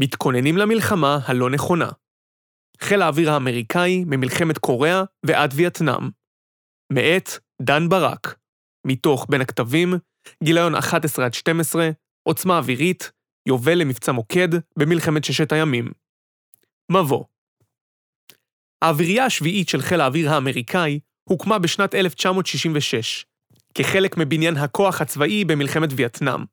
מתכוננים למלחמה הלא נכונה. חיל האוויר האמריקאי ממלחמת קוריאה ועד וייטנאם. מאת דן ברק. מתוך בין הכתבים, גיליון 11 עד 12, עוצמה אווירית, יובל למבצע מוקד במלחמת ששת הימים. מבוא האווירייה השביעית של חיל האוויר האמריקאי הוקמה בשנת 1966, כחלק מבניין הכוח הצבאי במלחמת וייטנאם,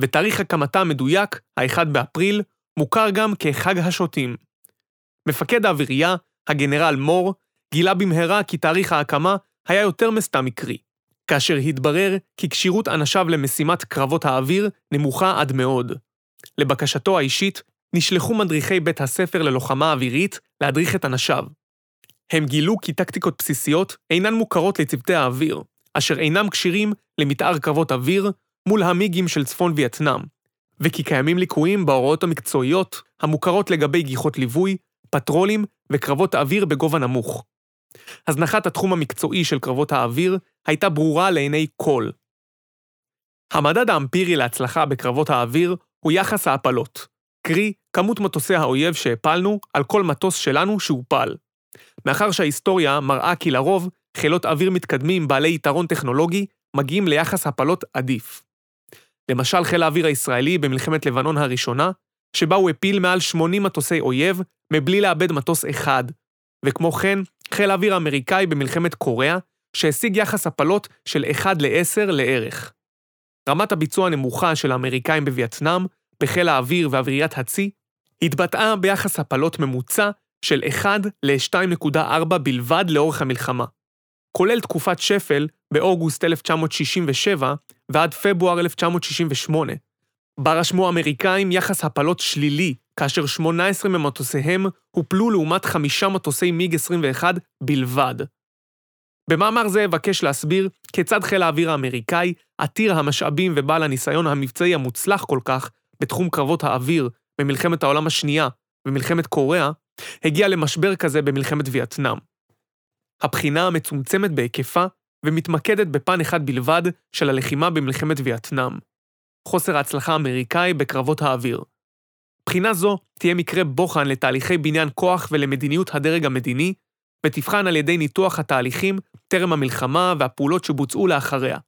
ותאריך הקמתה המדויק, ה-1 באפריל, מוכר גם כחג השוטים. מפקד האווירייה, הגנרל מור, גילה במהרה כי תאריך ההקמה היה יותר מסתם מקרי, כאשר התברר כי כשירות אנשיו למשימת קרבות האוויר נמוכה עד מאוד. לבקשתו האישית, נשלחו מדריכי בית הספר ללוחמה אווירית להדריך את אנשיו. הם גילו כי טקטיקות בסיסיות אינן מוכרות לצוותי האוויר, אשר אינם כשירים למתאר קרבות אוויר מול המיגים של צפון וייטנאם, וכי קיימים ליקויים בהוראות המקצועיות המוכרות לגבי גיחות ליווי, פטרולים וקרבות האוויר בגובה נמוך. הזנחת התחום המקצועי של קרבות האוויר הייתה ברורה לעיני כל. המדד האמפירי להצלחה בקרבות האוויר הוא יחס ההפלות, קרי, כמות מטוסי האויב שהפלנו על כל מטוס שלנו שהופל. מאחר שההיסטוריה מראה כי לרוב חילות אוויר מתקדמים בעלי יתרון טכנולוגי מגיעים ליחס הפלות עדיף. למשל חיל האוויר הישראלי במלחמת לבנון הראשונה, שבה הוא הפיל מעל 80 מטוסי אויב מבלי לאבד מטוס אחד, וכמו כן, חיל האוויר האמריקאי במלחמת קוריאה, שהשיג יחס הפלות של 1 ל-10 לערך. רמת הביצוע הנמוכה של האמריקאים בווייטנאם, בחיל האוויר ואוויריית הצי, התבטאה ביחס הפלות ממוצע של 1 ל-2.4 בלבד לאורך המלחמה, כולל תקופת שפל באוגוסט 1967 ועד פברואר 1968, בה רשמו האמריקאים יחס הפלות שלילי, כאשר 18 ממטוסיהם הופלו לעומת חמישה מטוסי מיג 21 בלבד. במאמר זה אבקש להסביר כיצד חיל האוויר האמריקאי, עתיר המשאבים ובעל הניסיון המבצעי המוצלח כל כך בתחום קרבות האוויר במלחמת העולם השנייה ומלחמת קוריאה, הגיע למשבר כזה במלחמת וייטנאם. הבחינה המצומצמת בהיקפה ומתמקדת בפן אחד בלבד של הלחימה במלחמת וייטנאם. חוסר ההצלחה האמריקאי בקרבות האוויר. בחינה זו תהיה מקרה בוחן לתהליכי בניין כוח ולמדיניות הדרג המדיני, ותבחן על ידי ניתוח התהליכים טרם המלחמה והפעולות שבוצעו לאחריה.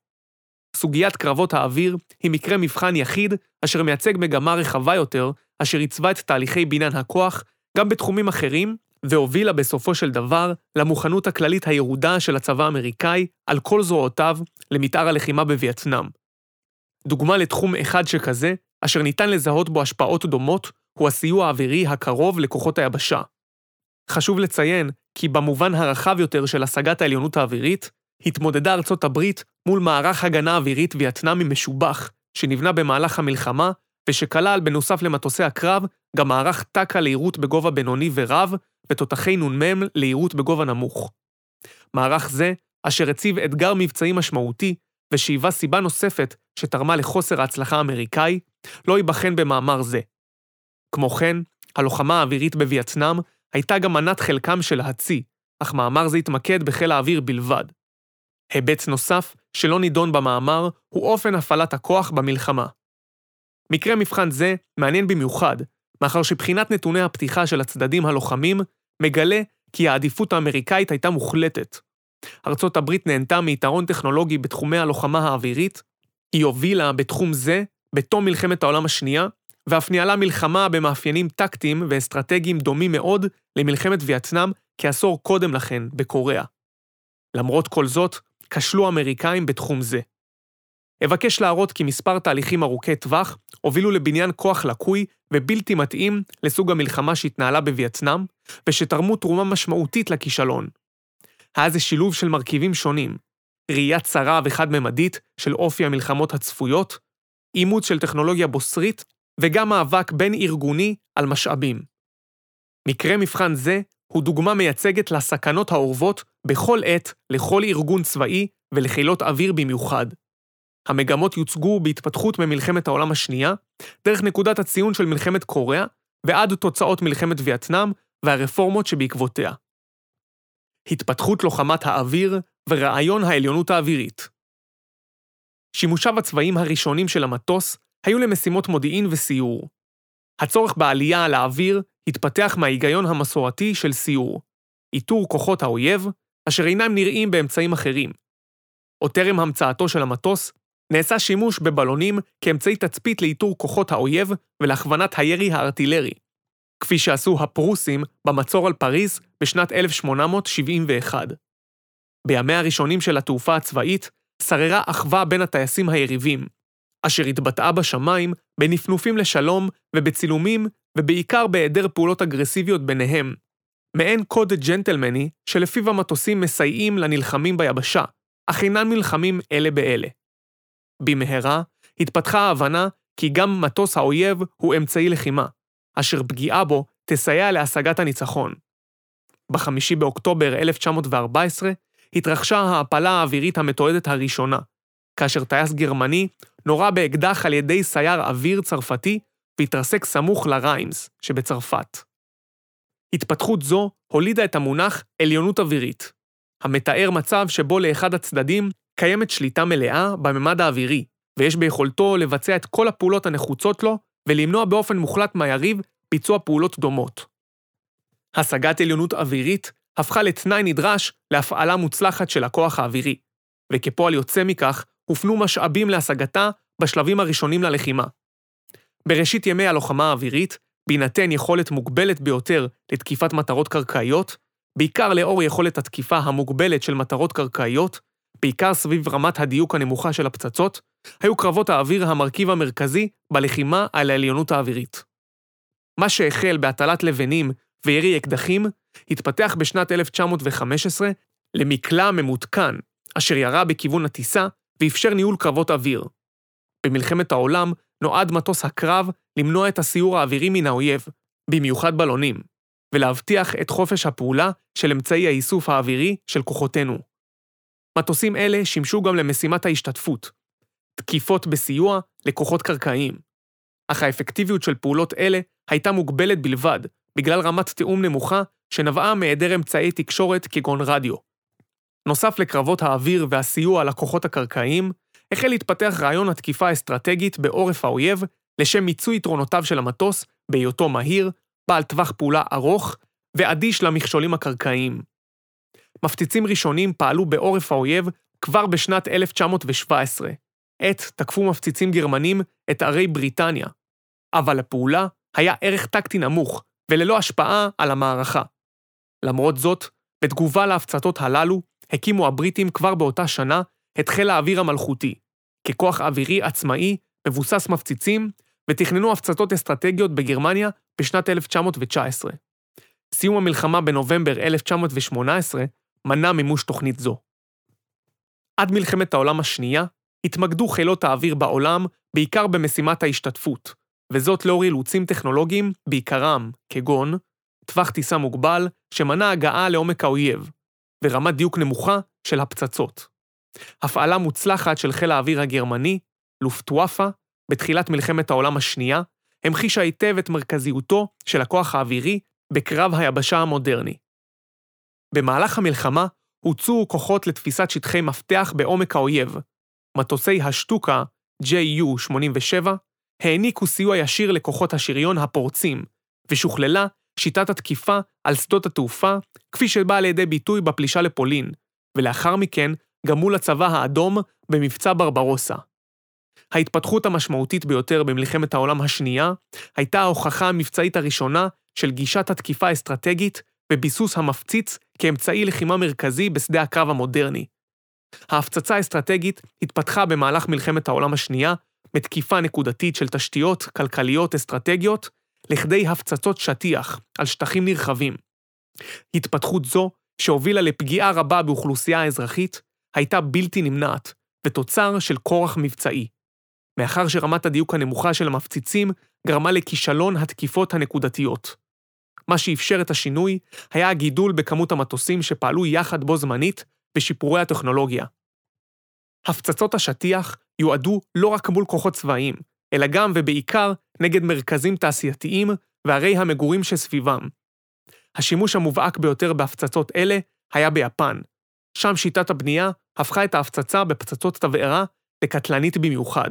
סוגיית קרבות האוויר היא מקרה מבחן יחיד אשר מייצג מגמה רחבה יותר, אשר עיצבה את תהליכי בניין הכוח גם בתחומים אחרים, והובילה בסופו של דבר למוכנות הכללית הירודה של הצבא האמריקאי על כל זרועותיו למתאר הלחימה בווייטנאם. דוגמה לתחום אחד שכזה, אשר ניתן לזהות בו השפעות דומות, הוא הסיוע האווירי הקרוב לכוחות היבשה. חשוב לציין כי במובן הרחב יותר של השגת העליונות האווירית, התמודדה ארצות הברית מול מערך הגנה אווירית וייטנאמי משובח, שנבנה במהלך המלחמה, ושכלל, בנוסף למטוסי הקרב, גם מערך טק"א לעירות בגובה בינוני ורב, ותותחי נ"מ לעירות בגובה נמוך. מערך זה, אשר הציב אתגר מבצעי משמעותי, ושהיווה סיבה נוספת שתרמה לחוסר ההצלחה האמריקאי, לא ייבחן במאמר זה. כמו כן, הלוחמה האווירית בווייטנאם הייתה גם מנת חלקם של הצי, אך מאמר זה התמקד בחיל האוויר בלבד. היבט נוסף, שלא נידון במאמר, הוא אופן הפעלת הכוח במלחמה. מקרה מבחן זה מעניין במיוחד, מאחר שבחינת נתוני הפתיחה של הצדדים הלוחמים מגלה כי העדיפות האמריקאית הייתה מוחלטת. ארצות הברית נהנתה מיתרון טכנולוגי בתחומי הלוחמה האווירית, היא הובילה בתחום זה בתום מלחמת העולם השנייה, ואף ניהלה מלחמה במאפיינים טקטיים ואסטרטגיים דומים מאוד למלחמת וייטנאם כעשור קודם לכן, בקוריאה. למרות כל זאת, כשלו האמריקאים בתחום זה. אבקש להראות כי מספר תהליכים ארוכי טווח הובילו לבניין כוח לקוי ובלתי מתאים לסוג המלחמה שהתנהלה בווייטנאם, ושתרמו תרומה משמעותית לכישלון. היה זה שילוב של מרכיבים שונים, ראייה צרה וחד-ממדית של אופי המלחמות הצפויות, אימוץ של טכנולוגיה בוסרית, וגם מאבק בין-ארגוני על משאבים. מקרה מבחן זה הוא דוגמה מייצגת לסכנות האורבות בכל עת לכל ארגון צבאי ולחילות אוויר במיוחד. המגמות יוצגו בהתפתחות ממלחמת העולם השנייה, דרך נקודת הציון של מלחמת קוריאה, ועד תוצאות מלחמת וייטנאם והרפורמות שבעקבותיה. התפתחות לוחמת האוויר ורעיון העליונות האווירית. שימושיו הצבאיים הראשונים של המטוס היו למשימות מודיעין וסיור. הצורך בעלייה על האוויר התפתח מההיגיון המסורתי של סיור, איתור כוחות האויב, אשר אינם נראים באמצעים אחרים. עוד טרם המצאתו של המטוס, נעשה שימוש בבלונים כאמצעי תצפית לאיתור כוחות האויב ולהכוונת הירי הארטילרי, כפי שעשו הפרוסים במצור על פריז בשנת 1871. בימיה הראשונים של התעופה הצבאית, שררה אחווה בין הטייסים היריבים, אשר התבטאה בשמיים בנפנופים לשלום ובצילומים, ובעיקר בהיעדר פעולות אגרסיביות ביניהם. מעין קוד ג'נטלמני שלפיו המטוסים מסייעים לנלחמים ביבשה, אך אינם נלחמים אלה באלה. במהרה התפתחה ההבנה כי גם מטוס האויב הוא אמצעי לחימה, אשר פגיעה בו תסייע להשגת הניצחון. ב-5 באוקטובר 1914 התרחשה ההעפלה האווירית המתועדת הראשונה, כאשר טייס גרמני נורה באקדח על ידי סייר אוויר צרפתי והתרסק סמוך לריימס שבצרפת. התפתחות זו הולידה את המונח עליונות אווירית, המתאר מצב שבו לאחד הצדדים קיימת שליטה מלאה בממד האווירי, ויש ביכולתו לבצע את כל הפעולות הנחוצות לו ולמנוע באופן מוחלט מהיריב ביצוע פעולות דומות. השגת עליונות אווירית הפכה לתנאי נדרש להפעלה מוצלחת של הכוח האווירי, וכפועל יוצא מכך, הופנו משאבים להשגתה בשלבים הראשונים ללחימה. בראשית ימי הלוחמה האווירית, בהינתן יכולת מוגבלת ביותר לתקיפת מטרות קרקעיות, בעיקר לאור יכולת התקיפה המוגבלת של מטרות קרקעיות, בעיקר סביב רמת הדיוק הנמוכה של הפצצות, היו קרבות האוויר המרכיב המרכזי בלחימה על העליונות האווירית. מה שהחל בהטלת לבנים וירי אקדחים, התפתח בשנת 1915 למקלע ממותקן, אשר ירה בכיוון הטיסה ואפשר ניהול קרבות אוויר. במלחמת העולם נועד מטוס הקרב למנוע את הסיור האווירי מן האויב, במיוחד בלונים, ולהבטיח את חופש הפעולה של אמצעי האיסוף האווירי של כוחותינו. מטוסים אלה שימשו גם למשימת ההשתתפות, תקיפות בסיוע לכוחות קרקעיים. אך האפקטיביות של פעולות אלה הייתה מוגבלת בלבד, בגלל רמת תיאום נמוכה שנבעה מהיעדר אמצעי תקשורת כגון רדיו. נוסף לקרבות האוויר והסיוע לכוחות הקרקעיים, החל להתפתח רעיון התקיפה האסטרטגית בעורף האויב לשם מיצוי יתרונותיו של המטוס בהיותו מהיר, בעל טווח פעולה ארוך ואדיש למכשולים הקרקעיים. מפציצים ראשונים פעלו בעורף האויב כבר בשנת 1917. עת תקפו מפציצים גרמנים את ערי בריטניה. אבל לפעולה היה ערך טקטי נמוך, וללא השפעה על המערכה. למרות זאת, בתגובה להפצצות הללו, הקימו הבריטים כבר באותה שנה את חיל האוויר המלכותי, ככוח אווירי עצמאי, מבוסס מפציצים, ותכננו הפצצות אסטרטגיות בגרמניה בשנת 1919. סיום המלחמה בנובמבר 1918 מנע מימוש תוכנית זו. עד מלחמת העולם השנייה, התמקדו חילות האוויר בעולם בעיקר במשימת ההשתתפות, וזאת לאור אילוצים טכנולוגיים, בעיקרם, כגון, טווח טיסה מוגבל שמנע הגעה לעומק האויב, ורמת דיוק נמוכה של הפצצות. הפעלה מוצלחת של חיל האוויר הגרמני, לופטוואפה, בתחילת מלחמת העולם השנייה, המחישה היטב את מרכזיותו של הכוח האווירי בקרב היבשה המודרני. במהלך המלחמה הוצאו כוחות לתפיסת שטחי מפתח בעומק האויב. מטוסי השטוקה, JU-87, העניקו סיוע ישיר לכוחות השריון הפורצים, ושוכללה שיטת התקיפה על שדות התעופה, כפי שבאה לידי ביטוי בפלישה לפולין, ולאחר מכן גם מול הצבא האדום במבצע ברברוסה. ההתפתחות המשמעותית ביותר במלחמת העולם השנייה הייתה ההוכחה המבצעית הראשונה של גישת התקיפה האסטרטגית וביסוס המפציץ כאמצעי לחימה מרכזי בשדה הקרב המודרני. ההפצצה האסטרטגית התפתחה במהלך מלחמת העולם השנייה מתקיפה נקודתית של תשתיות כלכליות אסטרטגיות לכדי הפצצות שטיח על שטחים נרחבים. התפתחות זו, שהובילה לפגיעה רבה באוכלוסייה האזרחית, הייתה בלתי נמנעת, ותוצר של כורח מבצעי. מאחר שרמת הדיוק הנמוכה של המפציצים גרמה לכישלון התקיפות הנקודתיות. מה שאפשר את השינוי היה הגידול בכמות המטוסים שפעלו יחד בו זמנית ושיפורי הטכנולוגיה. הפצצות השטיח יועדו לא רק מול כוחות צבאיים, אלא גם ובעיקר נגד מרכזים תעשייתיים וערי המגורים שסביבם. השימוש המובהק ביותר בהפצצות אלה היה ביפן. שם שיטת הבנייה הפכה את ההפצצה בפצצות תבערה לקטלנית במיוחד.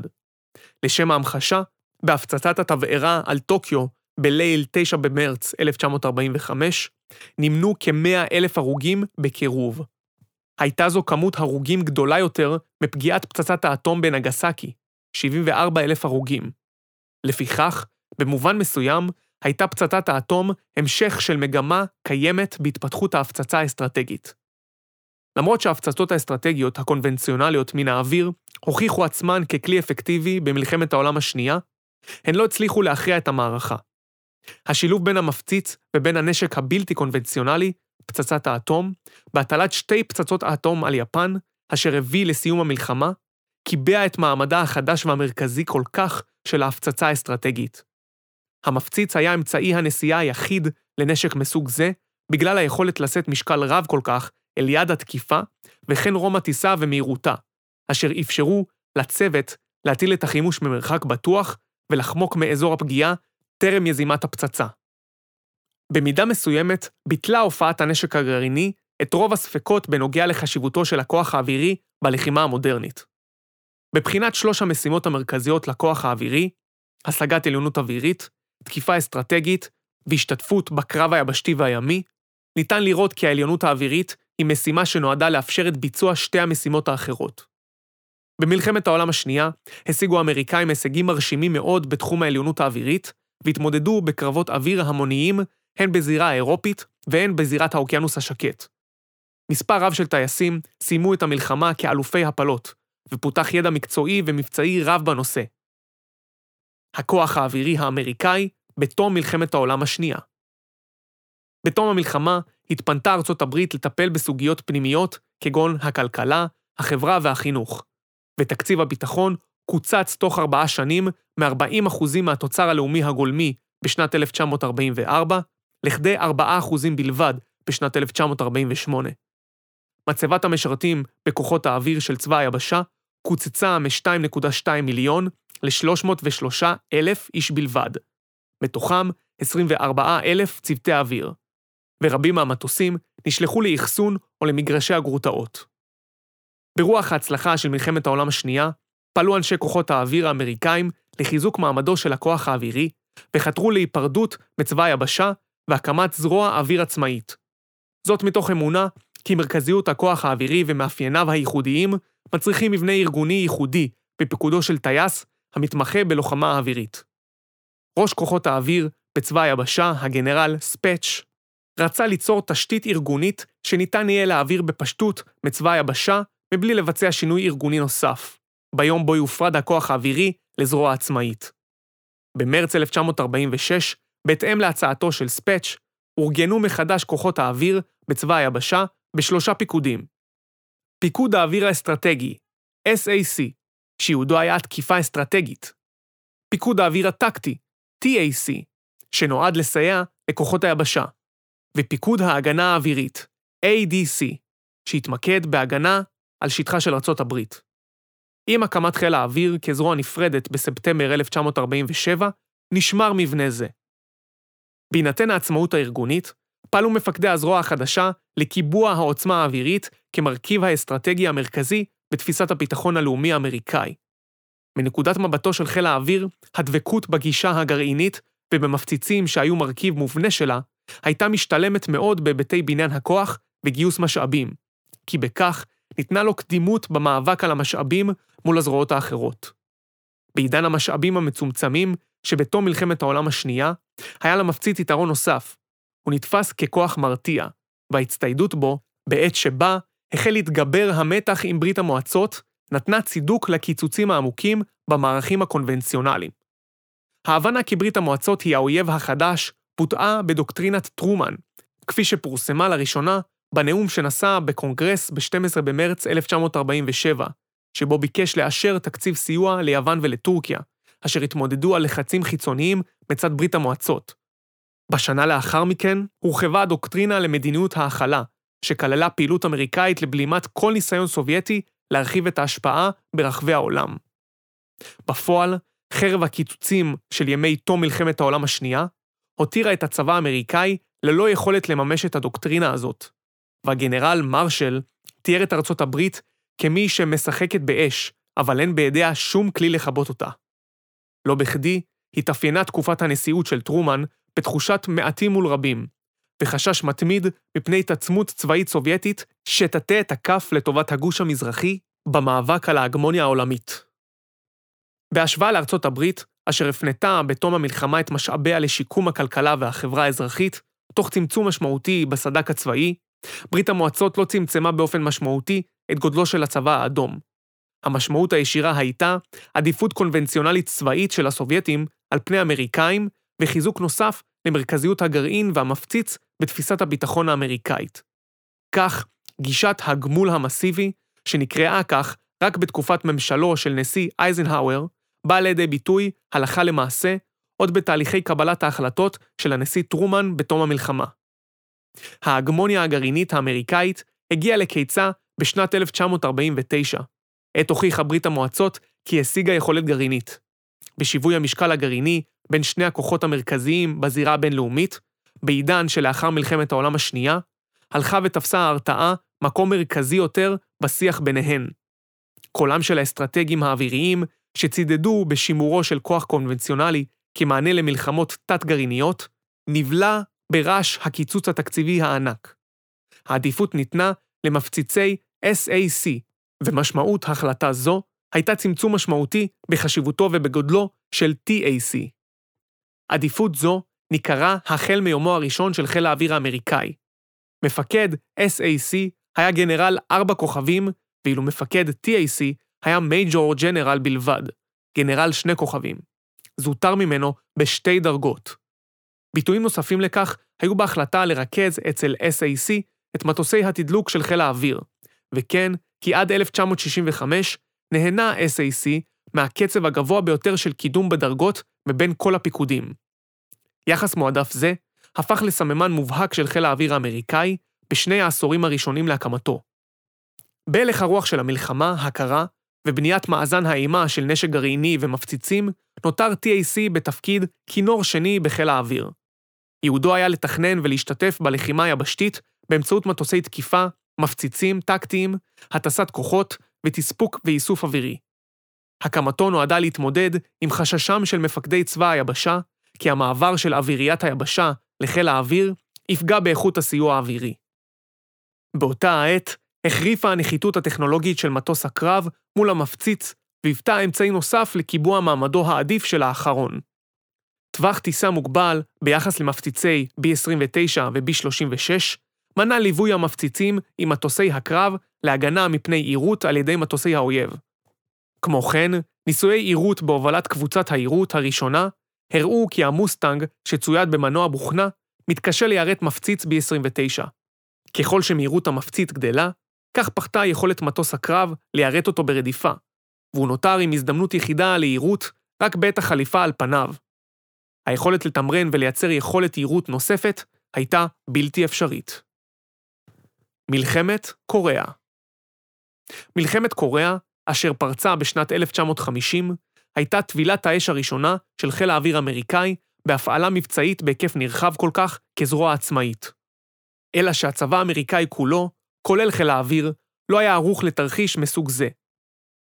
לשם ההמחשה, בהפצצת התבערה על טוקיו בליל 9 במרץ 1945, נמנו כ-100 אלף הרוגים בקירוב. הייתה זו כמות הרוגים גדולה יותר מפגיעת פצצת האטום בנגסקי, 74 אלף הרוגים. לפיכך, במובן מסוים, הייתה פצצת האטום המשך של מגמה קיימת בהתפתחות ההפצצה האסטרטגית. למרות שההפצצות האסטרטגיות הקונבנציונליות מן האוויר הוכיחו עצמן ככלי אפקטיבי במלחמת העולם השנייה, הן לא הצליחו להכריע את המערכה. השילוב בין המפציץ ובין הנשק הבלתי קונבנציונלי, פצצת האטום, בהטלת שתי פצצות האטום על יפן, אשר הביא לסיום המלחמה, קיבע את מעמדה החדש והמרכזי כל כך של ההפצצה האסטרטגית. המפציץ היה אמצעי הנסיעה היחיד לנשק מסוג זה, בגלל היכולת לשאת משקל רב כל כך אל יד התקיפה, וכן רום הטיסה ומהירותה, אשר אפשרו לצוות להטיל את החימוש ממרחק בטוח ולחמוק מאזור הפגיעה טרם יזימת הפצצה. במידה מסוימת ביטלה הופעת הנשק הגרעיני את רוב הספקות בנוגע לחשיבותו של הכוח האווירי בלחימה המודרנית. בבחינת שלוש המשימות המרכזיות לכוח האווירי, השגת עליונות אווירית, תקיפה אסטרטגית והשתתפות בקרב היבשתי והימי, ניתן לראות כי העליונות האווירית היא משימה שנועדה לאפשר את ביצוע שתי המשימות האחרות. במלחמת העולם השנייה השיגו האמריקאים הישגים מרשימים מאוד בתחום העליונות האווירית, והתמודדו בקרבות אוויר המוניים הן בזירה האירופית והן בזירת האוקיינוס השקט. מספר רב של טייסים סיימו את המלחמה כאלופי הפלות, ופותח ידע מקצועי ומבצעי רב בנושא. הכוח האווירי האמריקאי בתום מלחמת העולם השנייה. בתום המלחמה התפנתה ארצות הברית לטפל בסוגיות פנימיות כגון הכלכלה, החברה והחינוך, ותקציב הביטחון קוצץ תוך ארבעה שנים מ-40% מהתוצר הלאומי הגולמי בשנת 1944 לכדי 4% בלבד בשנת 1948. מצבת המשרתים בכוחות האוויר של צבא היבשה קוצצה מ-2.2 מיליון ל-303 אלף איש בלבד, מתוכם 24 אלף צוותי אוויר, ורבים מהמטוסים נשלחו לאחסון או למגרשי הגרוטאות. ברוח ההצלחה של מלחמת העולם השנייה, פעלו אנשי כוחות האוויר האמריקאים לחיזוק מעמדו של הכוח האווירי, וחתרו להיפרדות מצבא היבשה והקמת זרוע אוויר עצמאית. זאת מתוך אמונה כי מרכזיות הכוח האווירי ומאפייניו הייחודיים מצריכים מבנה ארגוני ייחודי בפיקודו של טייס המתמחה בלוחמה האווירית. ראש כוחות האוויר בצבא היבשה, הגנרל ספאץ', רצה ליצור תשתית ארגונית שניתן יהיה להעביר בפשטות מצבא היבשה מבלי לבצע שינוי ארגוני נוסף, ביום בו יופרד הכוח האווירי לזרוע עצמאית. במרץ 1946, בהתאם להצעתו של ספאץ', אורגנו מחדש כוחות האוויר בצבא היבשה בשלושה פיקודים. פיקוד האוויר האסטרטגי, SAC, שייעודו היה תקיפה אסטרטגית. פיקוד האוויר הטקטי, TAC, שנועד לסייע לכוחות היבשה. ופיקוד ההגנה האווירית, ADC, שהתמקד בהגנה על שטחה של ארצות הברית. עם הקמת חיל האוויר כזרוע נפרדת בספטמבר 1947, נשמר מבנה זה. בהינתן העצמאות הארגונית, פעלו מפקדי הזרוע החדשה לקיבוע העוצמה האווירית כמרכיב האסטרטגי המרכזי בתפיסת הביטחון הלאומי האמריקאי. מנקודת מבטו של חיל האוויר, הדבקות בגישה הגרעינית ובמפציצים שהיו מרכיב מובנה שלה, הייתה משתלמת מאוד בהיבטי בניין הכוח וגיוס משאבים, כי בכך ניתנה לו קדימות במאבק על המשאבים מול הזרועות האחרות. בעידן המשאבים המצומצמים, שבתום מלחמת העולם השנייה, היה למפציץ יתרון נוסף. הוא נתפס ככוח מרתיע, וההצטיידות בו, בעת שבה החל להתגבר המתח עם ברית המועצות, נתנה צידוק לקיצוצים העמוקים במערכים הקונבנציונליים. ההבנה כי ברית המועצות היא האויב החדש פותעה בדוקטרינת טרומן, כפי שפורסמה לראשונה בנאום שנשא בקונגרס ב-12 במרץ 1947, שבו ביקש לאשר תקציב סיוע ליוון ולטורקיה, אשר התמודדו על לחצים חיצוניים מצד ברית המועצות. בשנה לאחר מכן הורחבה הדוקטרינה למדיניות ההכלה, שכללה פעילות אמריקאית לבלימת כל ניסיון סובייטי להרחיב את ההשפעה ברחבי העולם. בפועל, חרב הקיצוצים של ימי תום מלחמת העולם השנייה, הותירה את הצבא האמריקאי ללא יכולת לממש את הדוקטרינה הזאת, והגנרל מרשל תיאר את ארצות הברית כמי שמשחקת באש, אבל אין בידיה שום כלי לכבות אותה. לא בכדי, התאפיינה תקופת הנשיאות של טרומן בתחושת מעטים מול רבים, וחשש מתמיד מפני התעצמות צבאית סובייטית שתטה את הכף לטובת הגוש המזרחי במאבק על ההגמוניה העולמית. בהשוואה לארצות הברית, אשר הפנתה בתום המלחמה את משאביה לשיקום הכלכלה והחברה האזרחית, תוך צמצום משמעותי בסד"כ הצבאי, ברית המועצות לא צמצמה באופן משמעותי את גודלו של הצבא האדום. המשמעות הישירה הייתה עדיפות קונבנציונלית צבאית של הסובייטים על פני האמריקאים, וחיזוק נוסף למרכזיות הגרעין והמפציץ בתפיסת הביטחון האמריקאית. כך, גישת הגמול המסיבי, שנקראה כך רק בתקופת ממשלו של נשיא אייזנהאואר, באה לידי ביטוי, הלכה למעשה, עוד בתהליכי קבלת ההחלטות של הנשיא טרומן בתום המלחמה. ההגמוניה הגרעינית האמריקאית הגיעה לקיצה בשנת 1949, עת הוכיחה ברית המועצות כי השיגה יכולת גרעינית. בשיווי המשקל הגרעיני בין שני הכוחות המרכזיים בזירה הבינלאומית, בעידן שלאחר מלחמת העולם השנייה, הלכה ותפסה ההרתעה מקום מרכזי יותר בשיח ביניהן. קולם של האסטרטגים האוויריים, שצידדו בשימורו של כוח קונבנציונלי כמענה למלחמות תת-גרעיניות, נבלע ברעש הקיצוץ התקציבי הענק. העדיפות ניתנה למפציצי SAC, ומשמעות החלטה זו הייתה צמצום משמעותי בחשיבותו ובגודלו של TAC. עדיפות זו ניכרה החל מיומו הראשון של חיל האוויר האמריקאי. מפקד SAC היה גנרל ארבע כוכבים, ואילו מפקד TAC היה מייג'ור ג'נרל בלבד, גנרל שני כוכבים. זוטר ממנו בשתי דרגות. ביטויים נוספים לכך היו בהחלטה לרכז אצל SAC את מטוסי התדלוק של חיל האוויר, וכן כי עד 1965 נהנה SAC מהקצב הגבוה ביותר של קידום בדרגות מבין כל הפיקודים. יחס מועדף זה הפך לסממן מובהק של חיל האוויר האמריקאי בשני העשורים הראשונים להקמתו. בהלך הרוח של המלחמה הקרה ובניית מאזן האימה של נשק גרעיני ומפציצים, נותר TAC בתפקיד כינור שני בחיל האוויר. ייעודו היה לתכנן ולהשתתף בלחימה היבשתית באמצעות מטוסי תקיפה, מפציצים טקטיים, הטסת כוחות ותספוק ואיסוף אווירי. הקמתו נועדה להתמודד עם חששם של מפקדי צבא היבשה, כי המעבר של אוויריית היבשה לחיל האוויר יפגע באיכות הסיוע האווירי. באותה העת החריפה הנחיתות הטכנולוגית של מטוס הקרב מול המפציץ, והיוותה אמצעי נוסף לקיבוע מעמדו העדיף של האחרון. טווח טיסה מוגבל ביחס למפציצי B-29 ו-B-36, מנע ליווי המפציצים עם מטוסי הקרב להגנה מפני עירות על ידי מטוסי האויב. כמו כן, ניסויי עירות בהובלת קבוצת העירות הראשונה הראו כי המוסטנג, שצויד במנוע בוכנה, מתקשה ליירט מפציץ B-29. ככל שמהירות המפציץ גדלה, כך פחתה יכולת מטוס הקרב ליירט אותו ברדיפה, והוא נותר עם הזדמנות יחידה ליירוט רק בעת החליפה על פניו. היכולת לתמרן ולייצר יכולת יירוט נוספת הייתה בלתי אפשרית. מלחמת קוריאה מלחמת קוריאה, אשר פרצה בשנת 1950, הייתה טבילת האש הראשונה של חיל האוויר האמריקאי בהפעלה מבצעית בהיקף נרחב כל כך כזרוע עצמאית. אלא שהצבא האמריקאי כולו, כולל חיל האוויר, לא היה ערוך לתרחיש מסוג זה.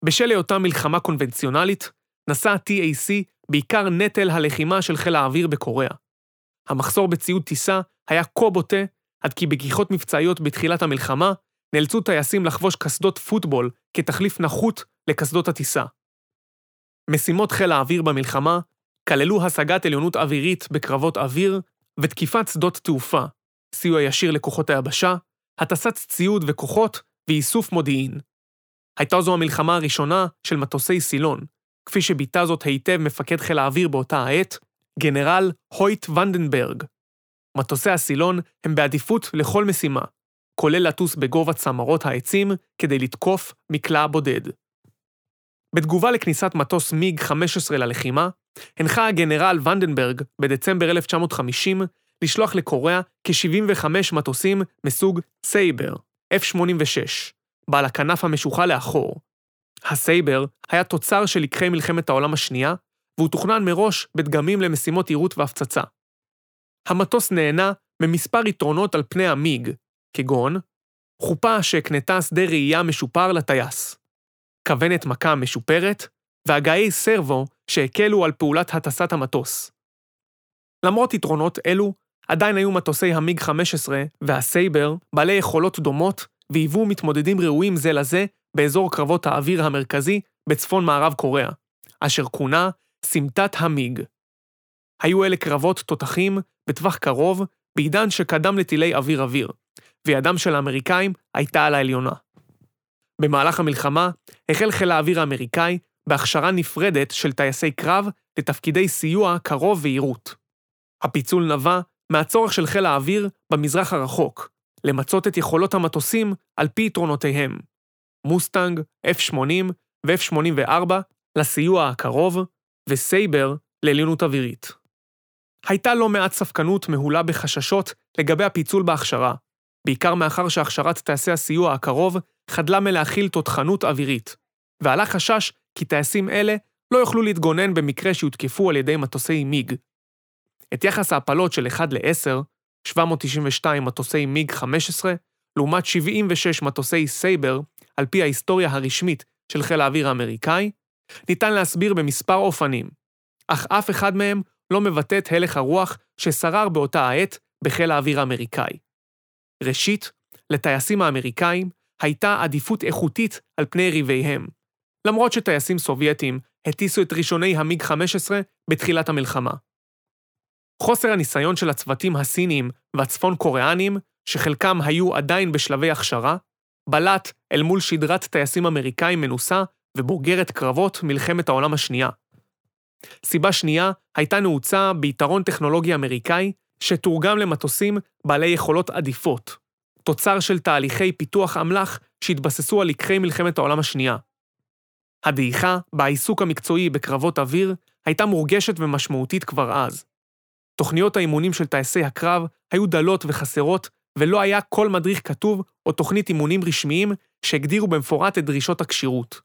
בשל היותה מלחמה קונבנציונלית, נשא TAC בעיקר נטל הלחימה של חיל האוויר בקוריאה. המחסור בציוד טיסה היה כה בוטה, עד כי בגיחות מבצעיות בתחילת המלחמה, נאלצו טייסים לחבוש קסדות פוטבול כתחליף נחות לקסדות הטיסה. משימות חיל האוויר במלחמה כללו השגת עליונות אווירית בקרבות אוויר ותקיפת שדות תעופה, סיוע ישיר לכוחות היבשה, הטסת ציוד וכוחות ואיסוף מודיעין. הייתה זו המלחמה הראשונה של מטוסי סילון, כפי שביטא זאת היטב מפקד חיל האוויר באותה העת, גנרל הויט ונדנברג. מטוסי הסילון הם בעדיפות לכל משימה, כולל לטוס בגובה צמרות העצים כדי לתקוף מקלע בודד. בתגובה לכניסת מטוס מיג 15 ללחימה, הנחה הגנרל ונדנברג בדצמבר 1950 לשלוח לקוריאה כ-75 מטוסים מסוג סייבר, F-86, בעל הכנף המשוחה לאחור. הסייבר היה תוצר של לקחי מלחמת העולם השנייה, והוא תוכנן מראש בדגמים למשימות עירות והפצצה. המטוס נהנה ממספר יתרונות על פני המיג, כגון חופה שהקנתה שדה ראייה משופר לטייס, כוונת מכה משופרת, והגאי סרבו שהקלו על פעולת הטסת המטוס. למרות יתרונות אלו, עדיין היו מטוסי המיג 15 והסייבר בעלי יכולות דומות והיוו מתמודדים ראויים זה לזה באזור קרבות האוויר המרכזי בצפון מערב קוריאה, אשר כונה סמטת המיג. היו אלה קרבות תותחים בטווח קרוב בעידן שקדם לטילי אוויר-אוויר, וידם של האמריקאים הייתה על העליונה. במהלך המלחמה החל חיל האוויר האמריקאי בהכשרה נפרדת של טייסי קרב לתפקידי סיוע קרוב ויירוט. הפיצול נבע מהצורך של חיל האוויר במזרח הרחוק, למצות את יכולות המטוסים על פי יתרונותיהם. מוסטנג, F-80 ו-F-84 לסיוע הקרוב, וסייבר לעליונות אווירית. הייתה לא מעט ספקנות מהולה בחששות לגבי הפיצול בהכשרה, בעיקר מאחר שהכשרת טייסי הסיוע הקרוב חדלה מלהכיל תותחנות אווירית, ועלה חשש כי טייסים אלה לא יוכלו להתגונן במקרה שיותקפו על ידי מטוסי מיג. את יחס ההפלות של 1 ל-10, 792 מטוסי מיג 15, לעומת 76 מטוסי סייבר, על פי ההיסטוריה הרשמית של חיל האוויר האמריקאי, ניתן להסביר במספר אופנים, אך אף אחד מהם לא מבטא את הלך הרוח ששרר באותה העת בחיל האוויר האמריקאי. ראשית, לטייסים האמריקאים הייתה עדיפות איכותית על פני יריביהם, למרות שטייסים סובייטים הטיסו את ראשוני המיג 15 בתחילת המלחמה. חוסר הניסיון של הצוותים הסיניים והצפון קוריאנים, שחלקם היו עדיין בשלבי הכשרה, בלט אל מול שדרת טייסים אמריקאים מנוסה ובוגרת קרבות מלחמת העולם השנייה. סיבה שנייה הייתה נעוצה ביתרון טכנולוגי אמריקאי שתורגם למטוסים בעלי יכולות עדיפות, תוצר של תהליכי פיתוח אמל"ח שהתבססו על לקחי מלחמת העולם השנייה. הדעיכה בעיסוק המקצועי בקרבות אוויר הייתה מורגשת ומשמעותית כבר אז. תוכניות האימונים של טייסי הקרב היו דלות וחסרות, ולא היה כל מדריך כתוב או תוכנית אימונים רשמיים שהגדירו במפורט את דרישות הכשירות.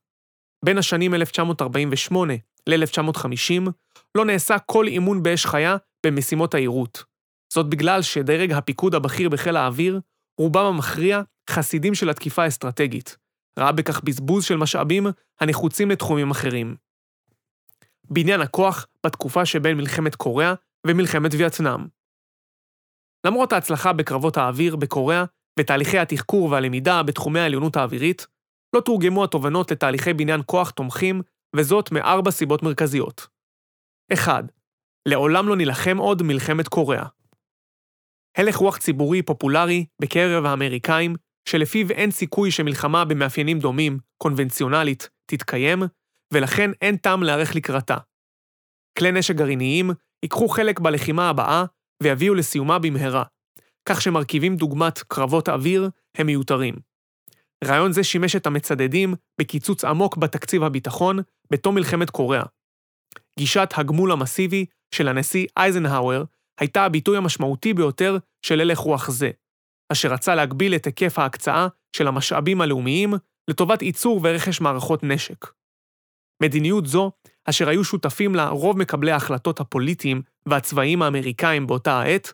בין השנים 1948 ל-1950 לא נעשה כל אימון באש חיה במשימות העירות. זאת בגלל שדרג הפיקוד הבכיר בחיל האוויר, רובם המכריע חסידים של התקיפה האסטרטגית. ראה בכך בזבוז של משאבים הנחוצים לתחומים אחרים. בעניין הכוח בתקופה שבין מלחמת קוריאה ומלחמת וייטנאם. למרות ההצלחה בקרבות האוויר בקוריאה ותהליכי התחקור והלמידה בתחומי העליונות האווירית, לא תורגמו התובנות לתהליכי בניין כוח תומכים, וזאת מארבע סיבות מרכזיות. 1. לעולם לא נילחם עוד מלחמת קוריאה. הלך רוח ציבורי פופולרי בקרב האמריקאים, שלפיו אין סיכוי שמלחמה במאפיינים דומים, קונבנציונלית, תתקיים, ולכן אין טעם להיערך לקראתה. כלי נשק גרעיניים ייקחו חלק בלחימה הבאה ויביאו לסיומה במהרה, כך שמרכיבים דוגמת קרבות אוויר הם מיותרים. רעיון זה שימש את המצדדים בקיצוץ עמוק בתקציב הביטחון בתום מלחמת קוריאה. גישת הגמול המסיבי של הנשיא אייזנהאואר הייתה הביטוי המשמעותי ביותר של הלך רוח זה, אשר רצה להגביל את היקף ההקצאה של המשאבים הלאומיים לטובת ייצור ורכש מערכות נשק. מדיניות זו, אשר היו שותפים לה רוב מקבלי ההחלטות הפוליטיים והצבאיים האמריקאים באותה העת,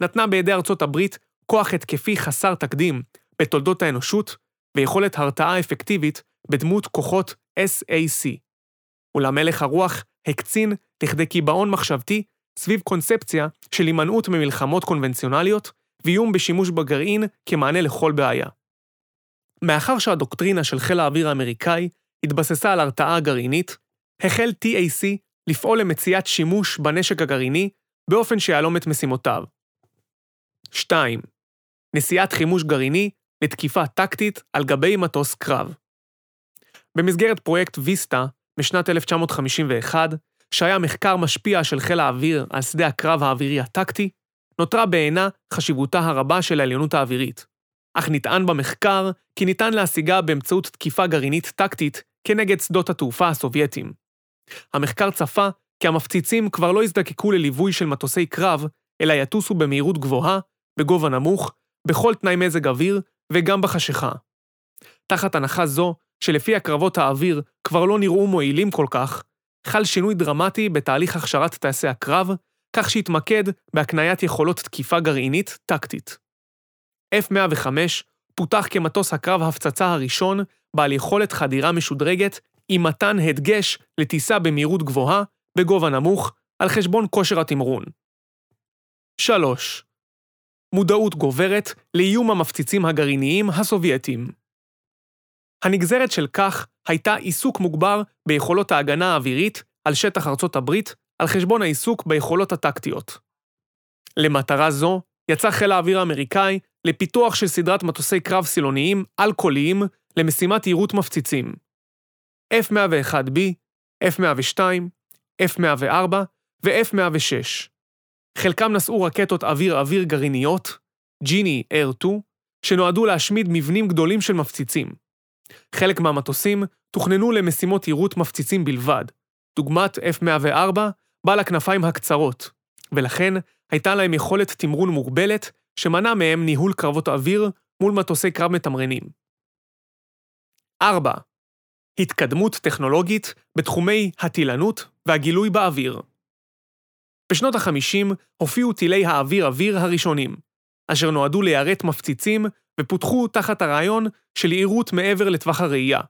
נתנה בידי ארצות הברית כוח התקפי חסר תקדים בתולדות האנושות ויכולת הרתעה אפקטיבית בדמות כוחות SAC. אולם הלך הרוח הקצין לכדי קיבעון מחשבתי סביב קונספציה של הימנעות ממלחמות קונבנציונליות ואיום בשימוש בגרעין כמענה לכל בעיה. מאחר שהדוקטרינה של חיל האוויר האמריקאי התבססה על הרתעה גרעינית, החל TAC לפעול למציאת שימוש בנשק הגרעיני באופן שיהלום את משימותיו. 2. נשיאת חימוש גרעיני לתקיפה טקטית על גבי מטוס קרב. במסגרת פרויקט ויסטה משנת 1951, שהיה מחקר משפיע של חיל האוויר על שדה הקרב האווירי הטקטי, נותרה בעינה חשיבותה הרבה של העליונות האווירית. אך נטען במחקר כי ניתן להשיגה באמצעות תקיפה גרעינית טקטית כנגד שדות התעופה הסובייטיים. המחקר צפה כי המפציצים כבר לא יזדקקו לליווי של מטוסי קרב, אלא יטוסו במהירות גבוהה, בגובה נמוך, בכל תנאי מזג אוויר וגם בחשיכה. תחת הנחה זו, שלפי הקרבות האוויר כבר לא נראו מועילים כל כך, חל שינוי דרמטי בתהליך הכשרת טייסי הקרב, כך שהתמקד בהקניית יכולות תקיפה גרעינית טקטית. F-105 פותח כמטוס הקרב הפצצה הראשון בעל יכולת חדירה משודרגת עם מתן הדגש לטיסה במהירות גבוהה, בגובה נמוך, על חשבון כושר התמרון. 3. מודעות גוברת לאיום המפציצים הגרעיניים הסובייטיים. הנגזרת של כך הייתה עיסוק מוגבר ביכולות ההגנה האווירית על שטח ארצות הברית על חשבון העיסוק ביכולות הטקטיות. למטרה זו, יצא חיל האוויר האמריקאי לפיתוח של סדרת מטוסי קרב סילוניים על-קוליים למשימת יירוט מפציצים. F-101B, F-102, F-104 ו-F-106. חלקם נשאו רקטות אוויר-אוויר גרעיניות, ג'יני Air 2, שנועדו להשמיד מבנים גדולים של מפציצים. חלק מהמטוסים תוכננו למשימות יירוט מפציצים בלבד, דוגמת F-104, בעל הכנפיים הקצרות, ולכן הייתה להם יכולת תמרון מוגבלת, שמנע מהם ניהול קרבות אוויר מול מטוסי קרב מתמרנים. 4. התקדמות טכנולוגית בתחומי הטילנות והגילוי באוויר. בשנות ה-50 הופיעו טילי האוויר-אוויר הראשונים, אשר נועדו ליירט מפציצים ופותחו תחת הרעיון של יירוט מעבר לטווח הראייה.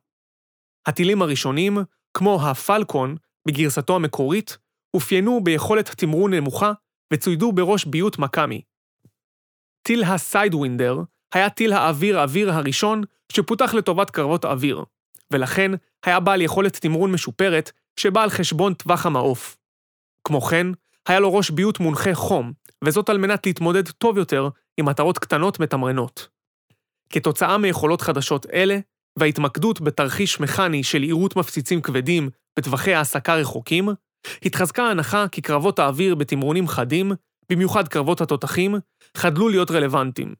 הטילים הראשונים, כמו הפלקון, בגרסתו המקורית, אופיינו ביכולת תמרון נמוכה וצוידו בראש ביות מקאמי. טיל הסיידווינדר היה טיל האוויר-אוויר הראשון שפותח לטובת קרבות אוויר, ולכן היה בעל יכולת תמרון משופרת שבא על חשבון טווח המעוף. כמו כן, היה לו ראש ביות מונחה חום, וזאת על מנת להתמודד טוב יותר עם מטרות קטנות מתמרנות. כתוצאה מיכולות חדשות אלה, וההתמקדות בתרחיש מכני של עירות מפציצים כבדים בטווחי העסקה רחוקים, התחזקה ההנחה כי קרבות האוויר בתמרונים חדים, במיוחד קרבות התותחים, חדלו להיות רלוונטיים.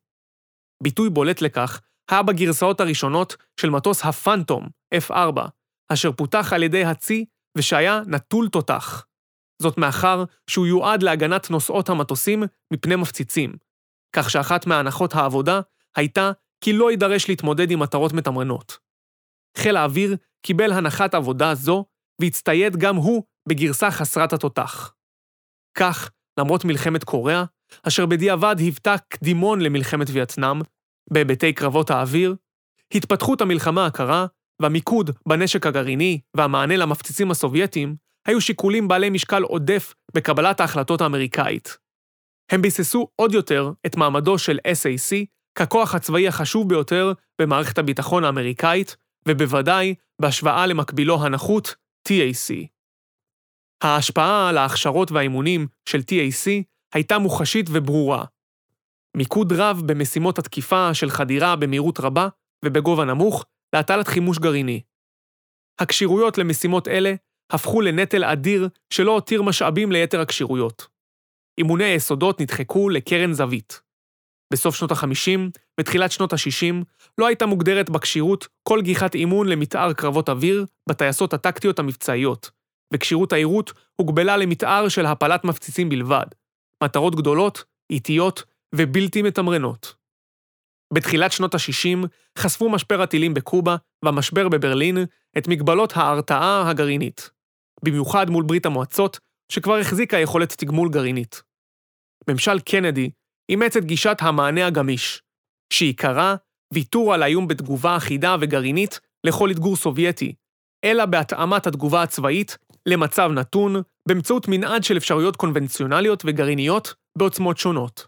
ביטוי בולט לכך היה בגרסאות הראשונות של מטוס הפנטום, F4, אשר פותח על ידי הצי ושהיה נטול תותח. זאת מאחר שהוא יועד להגנת נוסעות המטוסים מפני מפציצים, כך שאחת מהנחות העבודה הייתה כי לא יידרש להתמודד עם מטרות מתמרנות. חיל האוויר קיבל הנחת עבודה זו, והצטייד גם הוא בגרסה חסרת התותח. כך, למרות מלחמת קוריאה, אשר בדיעבד היוותה קדימון למלחמת וייטנאם, בהיבטי קרבות האוויר, התפתחות המלחמה הקרה והמיקוד בנשק הגרעיני והמענה למפציצים הסובייטים היו שיקולים בעלי משקל עודף בקבלת ההחלטות האמריקאית. הם ביססו עוד יותר את מעמדו של SAC ככוח הצבאי החשוב ביותר במערכת הביטחון האמריקאית, ובוודאי בהשוואה למקבילו הנחות, TAC. ההשפעה על ההכשרות והאימונים של TAC הייתה מוחשית וברורה. מיקוד רב במשימות התקיפה של חדירה במהירות רבה ובגובה נמוך להטלת חימוש גרעיני. הכשירויות למשימות אלה הפכו לנטל אדיר שלא הותיר משאבים ליתר הכשירויות. אימוני היסודות נדחקו לקרן זווית. בסוף שנות ה-50 ותחילת שנות ה-60 לא הייתה מוגדרת בכשירות כל גיחת אימון למתאר קרבות אוויר בטייסות הטקטיות המבצעיות, וכשירות העירות הוגבלה למתאר של הפלת מפציצים בלבד, מטרות גדולות, איטיות ובלתי מתמרנות. בתחילת שנות ה-60 חשפו משבר הטילים בקובה והמשבר בברלין את מגבלות ההרתעה הגרעינית, במיוחד מול ברית המועצות, שכבר החזיקה יכולת תגמול גרעינית. ממשל קנדי אימץ את גישת המענה הגמיש, שעיקרה ויתור על האיום בתגובה אחידה וגרעינית לכל אתגור סובייטי, אלא בהתאמת התגובה הצבאית למצב נתון באמצעות מנעד של אפשרויות קונבנציונליות וגרעיניות בעוצמות שונות.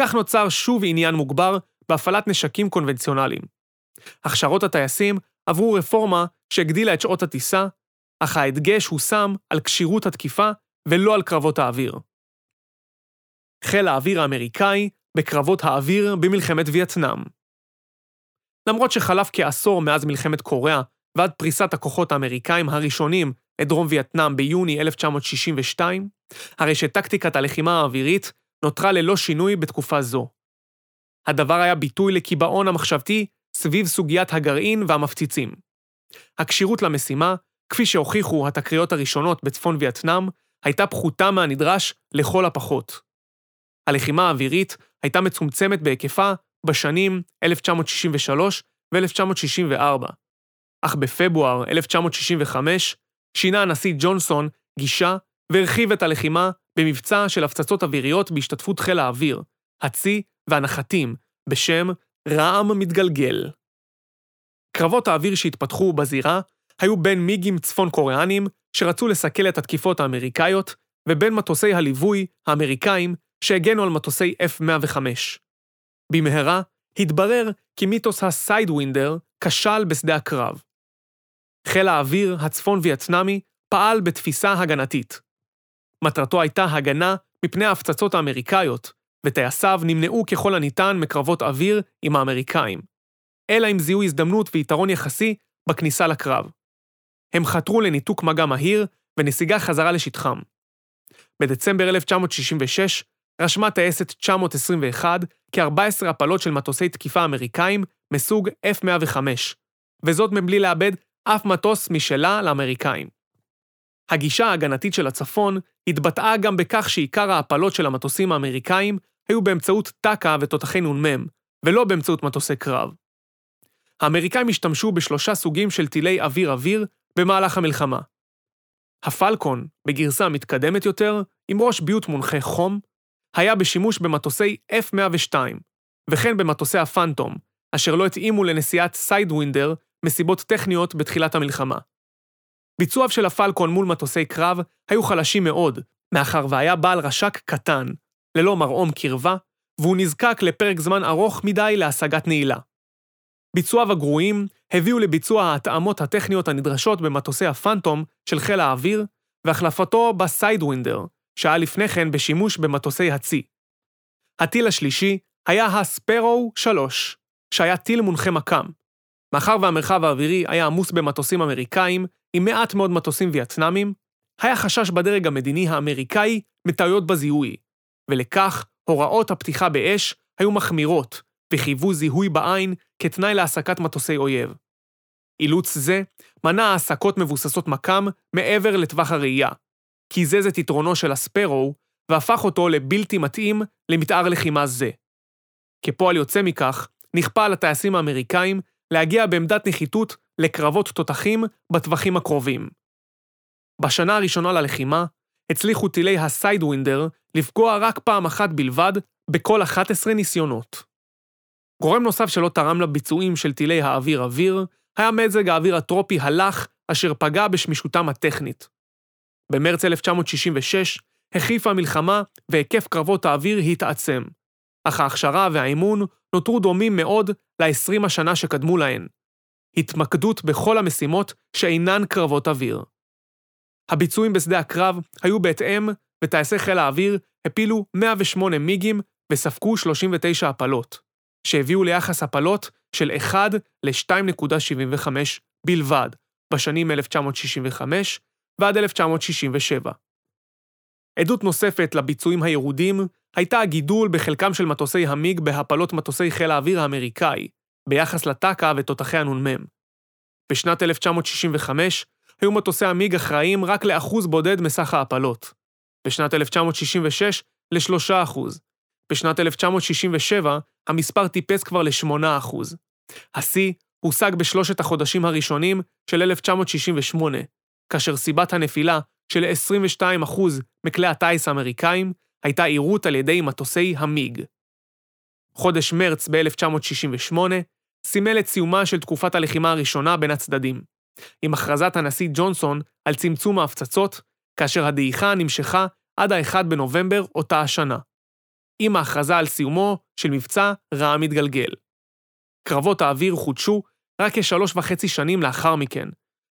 כך נוצר שוב עניין מוגבר בהפעלת נשקים קונבנציונליים. הכשרות הטייסים עברו רפורמה שהגדילה את שעות הטיסה, אך ההדגש הושם על כשירות התקיפה ולא על קרבות האוויר. חיל האוויר האמריקאי בקרבות האוויר במלחמת וייטנאם. למרות שחלף כעשור מאז מלחמת קוריאה ועד פריסת הכוחות האמריקאים הראשונים לדרום וייטנאם ביוני 1962, הרי שטקטיקת הלחימה האווירית נותרה ללא שינוי בתקופה זו. הדבר היה ביטוי לקיבעון המחשבתי סביב סוגיית הגרעין והמפציצים. הכשירות למשימה, כפי שהוכיחו התקריות הראשונות בצפון וייטנאם, הייתה פחותה מהנדרש לכל הפחות. הלחימה האווירית הייתה מצומצמת בהיקפה בשנים 1963 ו-1964, אך בפברואר 1965 שינה הנשיא ג'ונסון גישה והרחיב את הלחימה במבצע של הפצצות אוויריות בהשתתפות חיל האוויר, הצי והנחתים, בשם רעם מתגלגל. קרבות האוויר שהתפתחו בזירה היו בין מיגים צפון קוריאנים, שרצו לסכל את התקיפות האמריקאיות, ובין מטוסי הליווי האמריקאים שהגנו על מטוסי F-105. במהרה, התברר כי מיתוס הסיידווינדר כשל בשדה הקרב. חיל האוויר הצפון-וייטנאמי פעל בתפיסה הגנתית. מטרתו הייתה הגנה מפני ההפצצות האמריקאיות, וטייסיו נמנעו ככל הניתן מקרבות אוויר עם האמריקאים, אלא אם זיהו הזדמנות ויתרון יחסי בכניסה לקרב. הם חתרו לניתוק מגע מהיר ונסיגה חזרה לשטחם. בדצמבר 1966 רשמה טייסת 921 כ-14 הפלות של מטוסי תקיפה אמריקאים מסוג F-105, וזאת מבלי לאבד אף מטוס משלה לאמריקאים. הגישה ההגנתית של הצפון התבטאה גם בכך שעיקר ההפלות של המטוסים האמריקאים היו באמצעות טק"א ותותחי נ"מ, ולא באמצעות מטוסי קרב. האמריקאים השתמשו בשלושה סוגים של טילי אוויר-אוויר במהלך המלחמה. הפלקון, בגרסה מתקדמת יותר, עם ראש ביוט מונחה חום, היה בשימוש במטוסי F-102, וכן במטוסי הפאנטום, אשר לא התאימו לנשיאת סיידווינדר מסיבות טכניות בתחילת המלחמה. ביצועיו של הפלקון מול מטוסי קרב היו חלשים מאוד, מאחר והיה בעל רש"ק קטן, ללא מרעום קרבה, והוא נזקק לפרק זמן ארוך מדי להשגת נעילה. ביצועיו הגרועים הביאו לביצוע ההתאמות הטכניות הנדרשות במטוסי הפאנטום של חיל האוויר, והחלפתו בסיידווינדר, שהיה לפני כן בשימוש במטוסי הצי. הטיל השלישי היה הספרו 3, שהיה טיל מונחה מקם. מאחר והמרחב האווירי היה עמוס במטוסים אמריקאים, עם מעט מאוד מטוסים וייטנאמים, היה חשש בדרג המדיני האמריקאי מטעויות בזיהוי, ולכך הוראות הפתיחה באש היו מחמירות, וחייבו זיהוי בעין כתנאי להעסקת מטוסי אויב. אילוץ זה מנע העסקות מבוססות מקם מעבר לטווח הראייה, קיזז את יתרונו של הספרו והפך אותו לבלתי מתאים למתאר לחימה זה. כפועל יוצא מכך, נכפה על הטייסים האמריקאים להגיע בעמדת נחיתות לקרבות תותחים בטווחים הקרובים. בשנה הראשונה ללחימה, הצליחו טילי הסיידווינדר לפגוע רק פעם אחת בלבד בכל 11 ניסיונות. גורם נוסף שלא תרם לביצועים של טילי האוויר-אוויר, היה מזג האוויר הטרופי הלך, אשר פגע בשמישותם הטכנית. במרץ 1966 החריפה המלחמה והיקף קרבות האוויר התעצם, אך ההכשרה והאימון נותרו דומים מאוד ל-20 השנה שקדמו להן. התמקדות בכל המשימות שאינן קרבות אוויר. הביצועים בשדה הקרב היו בהתאם, וטייסי חיל האוויר הפילו 108 מיגים וספגו 39 הפלות, שהביאו ליחס הפלות של 1 ל-2.75 בלבד, בשנים 1965 ועד 1967. עדות נוספת לביצועים הירודים הייתה הגידול בחלקם של מטוסי המיג בהפלות מטוסי חיל האוויר האמריקאי, ביחס לטק"א ותותחי הנ"מ. בשנת 1965 היו מטוסי המיג אחראים רק לאחוז בודד מסך ההפלות. בשנת 1966, ל-3%. בשנת 1967, המספר טיפס כבר ל-8%. השיא הושג בשלושת החודשים הראשונים של 1968, כאשר סיבת הנפילה של 22% מכלי הטיס האמריקאים הייתה עירות על ידי מטוסי המיג. חודש מרץ ב-1968 סימל את סיומה של תקופת הלחימה הראשונה בין הצדדים, עם הכרזת הנשיא ג'ונסון על צמצום ההפצצות, כאשר הדעיכה נמשכה עד ה-1 בנובמבר אותה השנה. עם ההכרזה על סיומו של מבצע רע מתגלגל. קרבות האוויר חודשו רק כשלוש וחצי שנים לאחר מכן,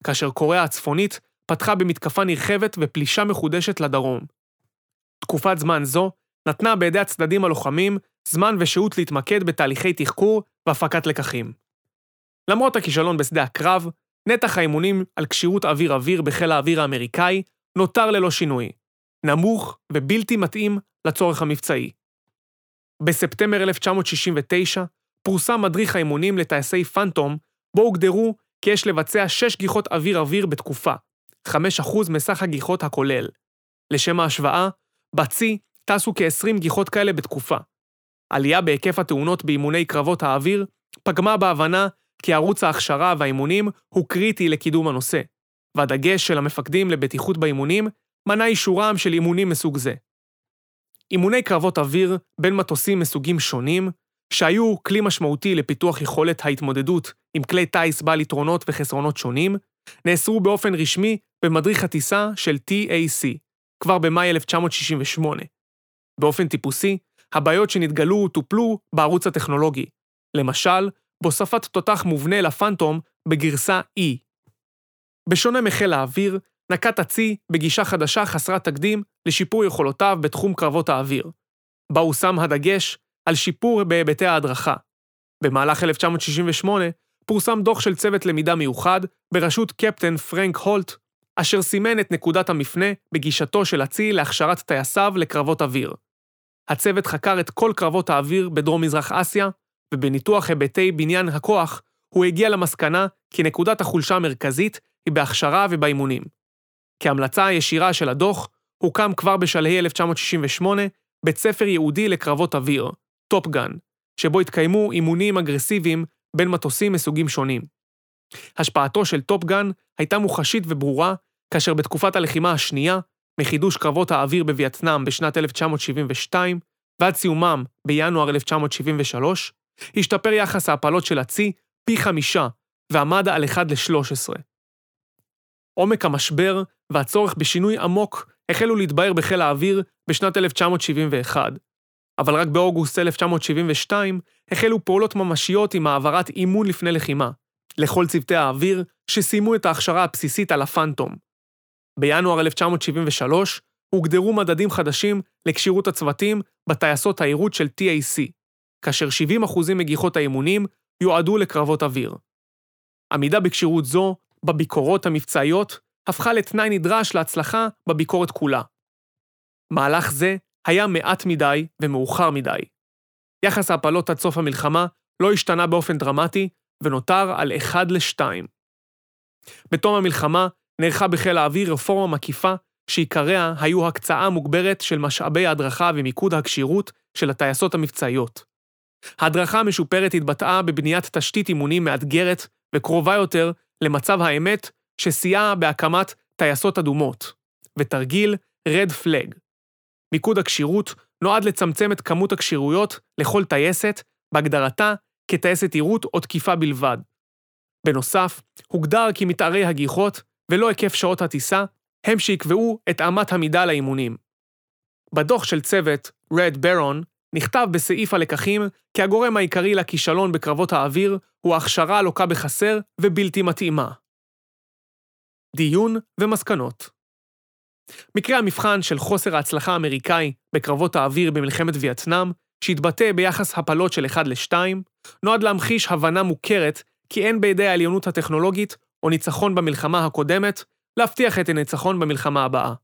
כאשר קוריאה הצפונית פתחה במתקפה נרחבת ופלישה מחודשת לדרום. תקופת זמן זו נתנה בידי הצדדים הלוחמים זמן ושהות להתמקד בתהליכי תחקור והפקת לקחים. למרות הכישלון בשדה הקרב, נתח האימונים על כשירות אוויר-אוויר בחיל האוויר האמריקאי נותר ללא שינוי, נמוך ובלתי מתאים לצורך המבצעי. בספטמבר 1969 פורסם מדריך האימונים לטייסי פאנטום, בו הוגדרו כי יש לבצע 6 גיחות אוויר-אוויר בתקופה, 5% מסך הגיחות הכולל. לשם ההשוואה, בצי טסו כ-20 גיחות כאלה בתקופה. עלייה בהיקף התאונות באימוני קרבות האוויר פגמה בהבנה כי ערוץ ההכשרה והאימונים הוא קריטי לקידום הנושא, והדגש של המפקדים לבטיחות באימונים מנע אישורם של אימונים מסוג זה. אימוני קרבות אוויר בין מטוסים מסוגים שונים, שהיו כלי משמעותי לפיתוח יכולת ההתמודדות עם כלי טיס בעל יתרונות וחסרונות שונים, נאסרו באופן רשמי במדריך הטיסה של TAC, כבר במאי 1968. באופן טיפוסי, הבעיות שנתגלו טופלו בערוץ הטכנולוגי, למשל, בהוספת תותח מובנה לפנטום בגרסה E. בשונה מחיל האוויר, נקט הצי בגישה חדשה חסרת תקדים לשיפור יכולותיו בתחום קרבות האוויר, בה הוא שם הדגש על שיפור בהיבטי ההדרכה. במהלך 1968 פורסם דוח של צוות למידה מיוחד בראשות קפטן פרנק הולט, אשר סימן את נקודת המפנה בגישתו של הצי להכשרת טייסיו לקרבות אוויר. הצוות חקר את כל קרבות האוויר בדרום-מזרח אסיה, ובניתוח היבטי בניין הכוח, הוא הגיע למסקנה כי נקודת החולשה המרכזית היא בהכשרה ובאימונים. כהמלצה הישירה של הדוח, הוקם כבר בשלהי 1968 בית ספר ייעודי לקרבות אוויר, טופגאן, שבו התקיימו אימונים אגרסיביים בין מטוסים מסוגים שונים. השפעתו של טופגן הייתה מוחשית וברורה, כאשר בתקופת הלחימה השנייה, מחידוש קרבות האוויר בווייטנאם בשנת 1972 ועד סיומם בינואר 1973, השתפר יחס ההפלות של הצי פי חמישה ועמד על 1 ל-13. עומק המשבר והצורך בשינוי עמוק החלו להתבהר בחיל האוויר בשנת 1971, אבל רק באוגוסט 1972 החלו פעולות ממשיות עם העברת אימון לפני לחימה, לכל צוותי האוויר שסיימו את ההכשרה הבסיסית על הפנטום. בינואר 1973 הוגדרו מדדים חדשים לכשירות הצוותים בטייסות העירות של TAC, כאשר 70% מגיחות האימונים יועדו לקרבות אוויר. עמידה בכשירות זו, בביקורות המבצעיות, הפכה לתנאי נדרש להצלחה בביקורת כולה. מהלך זה היה מעט מדי ומאוחר מדי. יחס ההפלות עד סוף המלחמה לא השתנה באופן דרמטי, ונותר על 1 ל-2. בתום המלחמה נערכה בחיל האוויר רפורמה מקיפה, שעיקריה היו הקצאה מוגברת של משאבי ההדרכה ומיקוד הכשירות של הטייסות המבצעיות. ההדרכה המשופרת התבטאה בבניית תשתית אימונים מאתגרת וקרובה יותר למצב האמת שסייע בהקמת טייסות אדומות, ותרגיל רד פלג. מיקוד הכשירות נועד לצמצם את כמות הכשירויות לכל טייסת, בהגדרתה כטייסת עירות או תקיפה בלבד. בנוסף, הוגדר כי מתארי הגיחות, ולא היקף שעות הטיסה, הם שיקבעו את אמת המידה לאימונים. בדוח של צוות Red Baron נכתב בסעיף הלקחים כי הגורם העיקרי לכישלון בקרבות האוויר הוא ההכשרה הלוקה בחסר ובלתי מתאימה. דיון ומסקנות מקרה המבחן של חוסר ההצלחה האמריקאי בקרבות האוויר במלחמת וייטנאם, שהתבטא ביחס הפלות של 1 ל-2, נועד להמחיש הבנה מוכרת כי אין בידי העליונות הטכנולוגית או ניצחון במלחמה הקודמת להבטיח את הניצחון במלחמה הבאה.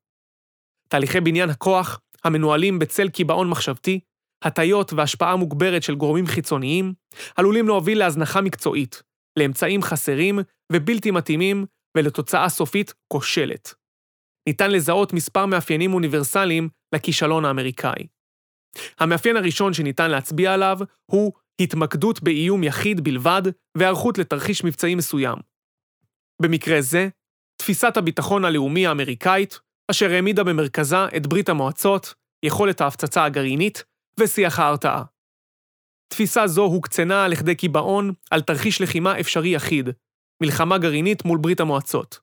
תהליכי בניין הכוח, המנוהלים בצל קיבעון מחשבתי, הטיות והשפעה מוגברת של גורמים חיצוניים, עלולים להוביל להזנחה מקצועית, לאמצעים חסרים ובלתי מתאימים ולתוצאה סופית כושלת. ניתן לזהות מספר מאפיינים אוניברסליים לכישלון האמריקאי. המאפיין הראשון שניתן להצביע עליו הוא התמקדות באיום יחיד בלבד והיערכות לתרחיש מבצעי מסוים. במקרה זה, תפיסת הביטחון הלאומי האמריקאית, אשר העמידה במרכזה את ברית המועצות, יכולת ההפצצה הגרעינית ושיח ההרתעה. תפיסה זו הוקצנה לכדי קיבעון על תרחיש לחימה אפשרי יחיד, מלחמה גרעינית מול ברית המועצות.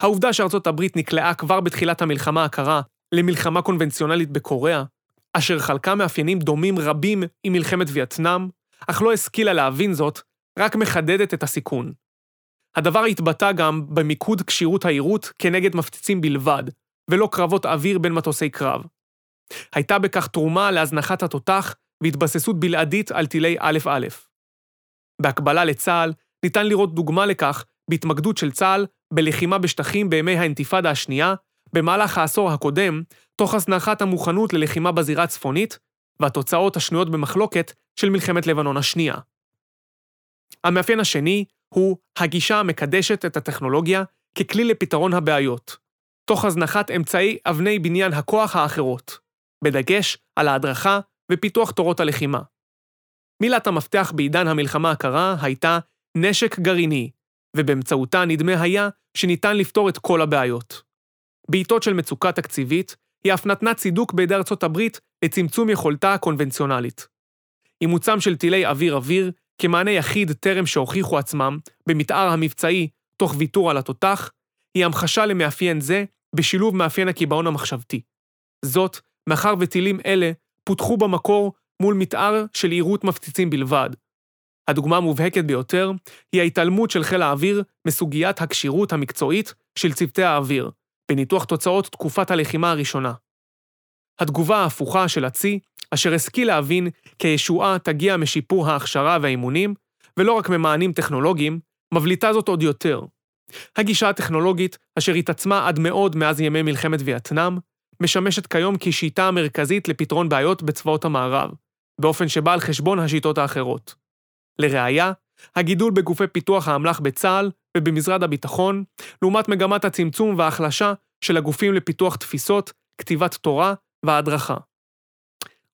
העובדה שארצות הברית נקלעה כבר בתחילת המלחמה הקרה למלחמה קונבנציונלית בקוריאה, אשר חלקה מאפיינים דומים רבים עם מלחמת וייטנאם, אך לא השכילה להבין זאת, רק מחדדת את הסיכון. הדבר התבטא גם במיקוד כשירות העירות כנגד מפציצים בלבד, ולא קרבות אוויר בין מטוסי קרב. הייתה בכך תרומה להזנחת התותח והתבססות בלעדית על טילי א'-א'. בהקבלה לצה"ל, ניתן לראות דוגמה לכך בהתמקדות של צה"ל בלחימה בשטחים בימי האינתיפאדה השנייה, במהלך העשור הקודם, תוך הזנחת המוכנות ללחימה בזירה הצפונית, והתוצאות השנויות במחלוקת של מלחמת לבנון השנייה. המאפיין השני הוא הגישה המקדשת את הטכנולוגיה ככלי לפתרון הבעיות, תוך הזנחת אמצעי אבני בניין הכוח האחרות, בדגש על ההדרכה ופיתוח תורות הלחימה. מילת המפתח בעידן המלחמה הקרה הייתה נשק גרעיני, ובאמצעותה נדמה היה שניתן לפתור את כל הבעיות. בעיתות של מצוקה תקציבית, היא אף נתנה צידוק בידי ארצות הברית לצמצום יכולתה הקונבנציונלית. אימוצם של טילי אוויר-אוויר, כמענה יחיד טרם שהוכיחו עצמם, במתאר המבצעי תוך ויתור על התותח, היא המחשה למאפיין זה בשילוב מאפיין הקיבעון המחשבתי. זאת, מאחר וטילים אלה פותחו במקור מול מתאר של עירות מפציצים בלבד. הדוגמה המובהקת ביותר היא ההתעלמות של חיל האוויר מסוגיית הכשירות המקצועית של צוותי האוויר, בניתוח תוצאות תקופת הלחימה הראשונה. התגובה ההפוכה של הצי, אשר השכיל להבין כי הישועה תגיע משיפור ההכשרה והאימונים, ולא רק ממענים טכנולוגיים, מבליטה זאת עוד יותר. הגישה הטכנולוגית, אשר התעצמה עד מאוד מאז ימי מלחמת וייטנאם, משמשת כיום כשיטה המרכזית לפתרון בעיות בצבאות המערב, באופן שבא על חשבון השיטות האחרות. לראיה, הגידול בגופי פיתוח האמל"ח בצה"ל ובמשרד הביטחון, לעומת מגמת הצמצום וההחלשה של הגופים לפיתוח תפיסות, כתיבת תורה וההדרכה.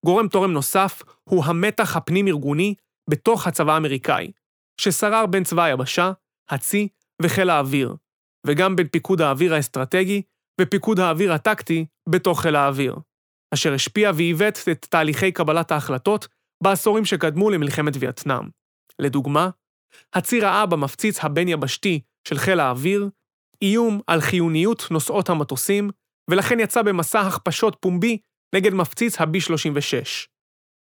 גורם תורם נוסף הוא המתח הפנים-ארגוני בתוך הצבא האמריקאי, ששרר בין צבא היבשה, הצי וחיל האוויר, וגם בין פיקוד האוויר האסטרטגי ופיקוד האוויר הטקטי בתוך חיל האוויר, אשר השפיע ועיוות את תהליכי קבלת ההחלטות בעשורים שקדמו למלחמת וייטנאם. לדוגמה, הצי ראה במפציץ הבין-יבשתי של חיל האוויר איום על חיוניות נוסעות המטוסים, ולכן יצא במסע הכפשות פומבי נגד מפציץ ה-B-36.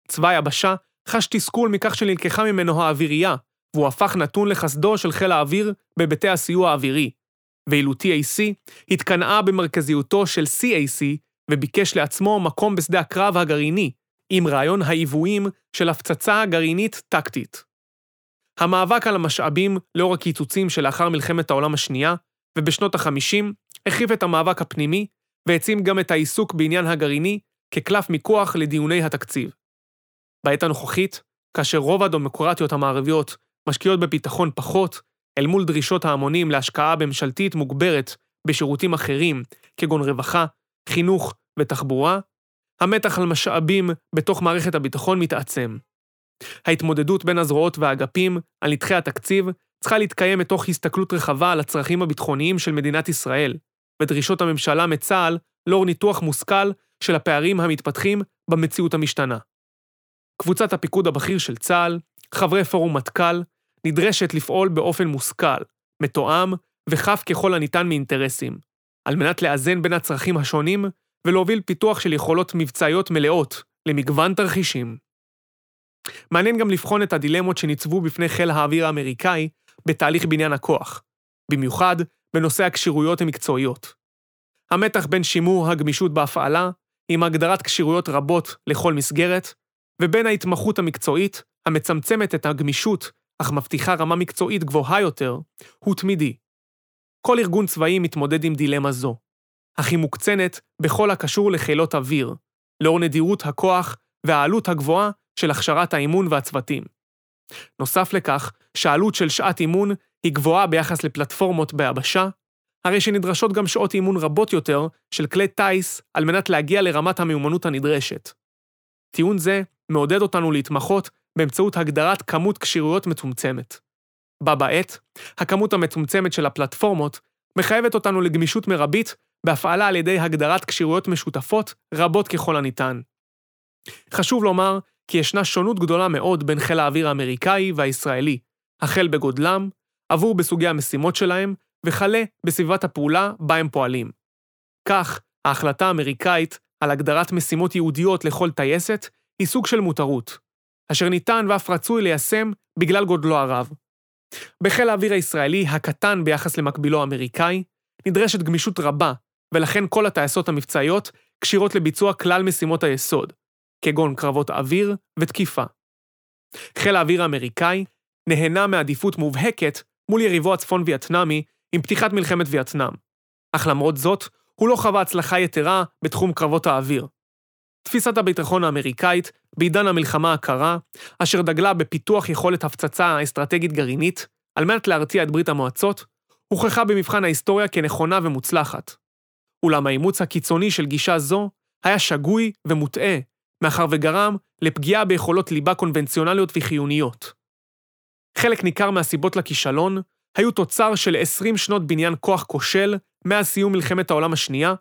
צבא היבשה חש תסכול מכך שנלקחה ממנו האווירייה, והוא הפך נתון לחסדו של חיל האוויר בהיבטי הסיוע האווירי, ואילו TAC התקנאה במרכזיותו של CAC וביקש לעצמו מקום בשדה הקרב הגרעיני, עם רעיון העיוויים של הפצצה גרעינית טקטית. המאבק על המשאבים לאור הקיצוצים שלאחר מלחמת העולם השנייה, ובשנות ה-50, החריף את המאבק הפנימי, והעצים גם את העיסוק בעניין הגרעיני כקלף מיקוח לדיוני התקציב. בעת הנוכחית, כאשר רוב הדמוקרטיות המערביות משקיעות בביטחון פחות, אל מול דרישות ההמונים להשקעה ממשלתית מוגברת בשירותים אחרים, כגון רווחה, חינוך ותחבורה, המתח על משאבים בתוך מערכת הביטחון מתעצם. ההתמודדות בין הזרועות והאגפים על נתחי התקציב צריכה להתקיים מתוך הסתכלות רחבה על הצרכים הביטחוניים של מדינת ישראל, ודרישות הממשלה מצה"ל לאור ניתוח מושכל של הפערים המתפתחים במציאות המשתנה. קבוצת הפיקוד הבכיר של צה"ל, חברי פורום מטכ"ל, נדרשת לפעול באופן מושכל, מתואם וחף ככל הניתן מאינטרסים, על מנת לאזן בין הצרכים השונים ולהוביל פיתוח של יכולות מבצעיות מלאות למגוון תרחישים. מעניין גם לבחון את הדילמות שניצבו בפני חיל האוויר האמריקאי בתהליך בניין הכוח, במיוחד בנושא הכשירויות המקצועיות. המתח בין שימור הגמישות בהפעלה, עם הגדרת כשירויות רבות לכל מסגרת, ובין ההתמחות המקצועית, המצמצמת את הגמישות, אך מבטיחה רמה מקצועית גבוהה יותר, הוא תמידי. כל ארגון צבאי מתמודד עם דילמה זו, אך היא מוקצנת בכל הקשור לחילות אוויר, לאור נדירות הכוח והעלות הגבוהה של הכשרת האימון והצוותים. נוסף לכך, שהעלות של שעת אימון היא גבוהה ביחס לפלטפורמות ביבשה, הרי שנדרשות גם שעות אימון רבות יותר של כלי טיס על מנת להגיע לרמת המיומנות הנדרשת. טיעון זה מעודד אותנו להתמחות באמצעות הגדרת כמות כשירויות מצומצמת. בה בעת, הכמות המצומצמת של הפלטפורמות מחייבת אותנו לגמישות מרבית בהפעלה על ידי הגדרת כשירויות משותפות רבות ככל הניתן. חשוב לומר כי ישנה שונות גדולה מאוד בין חיל האוויר האמריקאי והישראלי, החל בגודלם, עבור בסוגי המשימות שלהם, וכלה בסביבת הפעולה בה הם פועלים. כך, ההחלטה האמריקאית על הגדרת משימות ייעודיות לכל טייסת היא סוג של מותרות, אשר ניתן ואף רצוי ליישם בגלל גודלו הרב. בחיל האוויר הישראלי, הקטן ביחס למקבילו האמריקאי, נדרשת גמישות רבה, ולכן כל הטייסות המבצעיות כשירות לביצוע כלל משימות היסוד, כגון קרבות אוויר ותקיפה. חיל האוויר האמריקאי נהנה מעדיפות מובהקת מול יריבו הצפון וייטנאמי עם פתיחת מלחמת וייטנאם. אך למרות זאת, הוא לא חווה הצלחה יתרה בתחום קרבות האוויר. תפיסת הביטחון האמריקאית בעידן המלחמה הקרה, אשר דגלה בפיתוח יכולת הפצצה אסטרטגית גרעינית, על מנת להרתיע את ברית המועצות, הוכחה במבחן ההיסטוריה כנכונה ומוצלחת. אולם האימוץ הקיצוני של גישה זו היה שגוי ומוטעה, מאחר וגרם לפגיעה ביכולות ליבה קונבנציונליות וחיוניות. חלק ניכר מהסיבות לכישלון היו תוצר של 20 שנות בניין כוח כושל מאז סיום מלחמת העולם השנייה,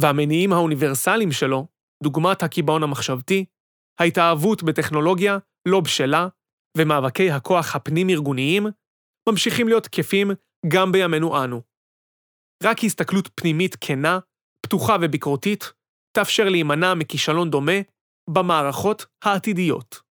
והמניעים האוניברסליים שלו, דוגמת הקיבעון המחשבתי, ההתאהבות בטכנולוגיה לא בשלה, ומאבקי הכוח הפנים-ארגוניים, ממשיכים להיות תקפים גם בימינו אנו. רק הסתכלות פנימית כנה, פתוחה וביקורתית, תאפשר להימנע מכישלון דומה במערכות העתידיות.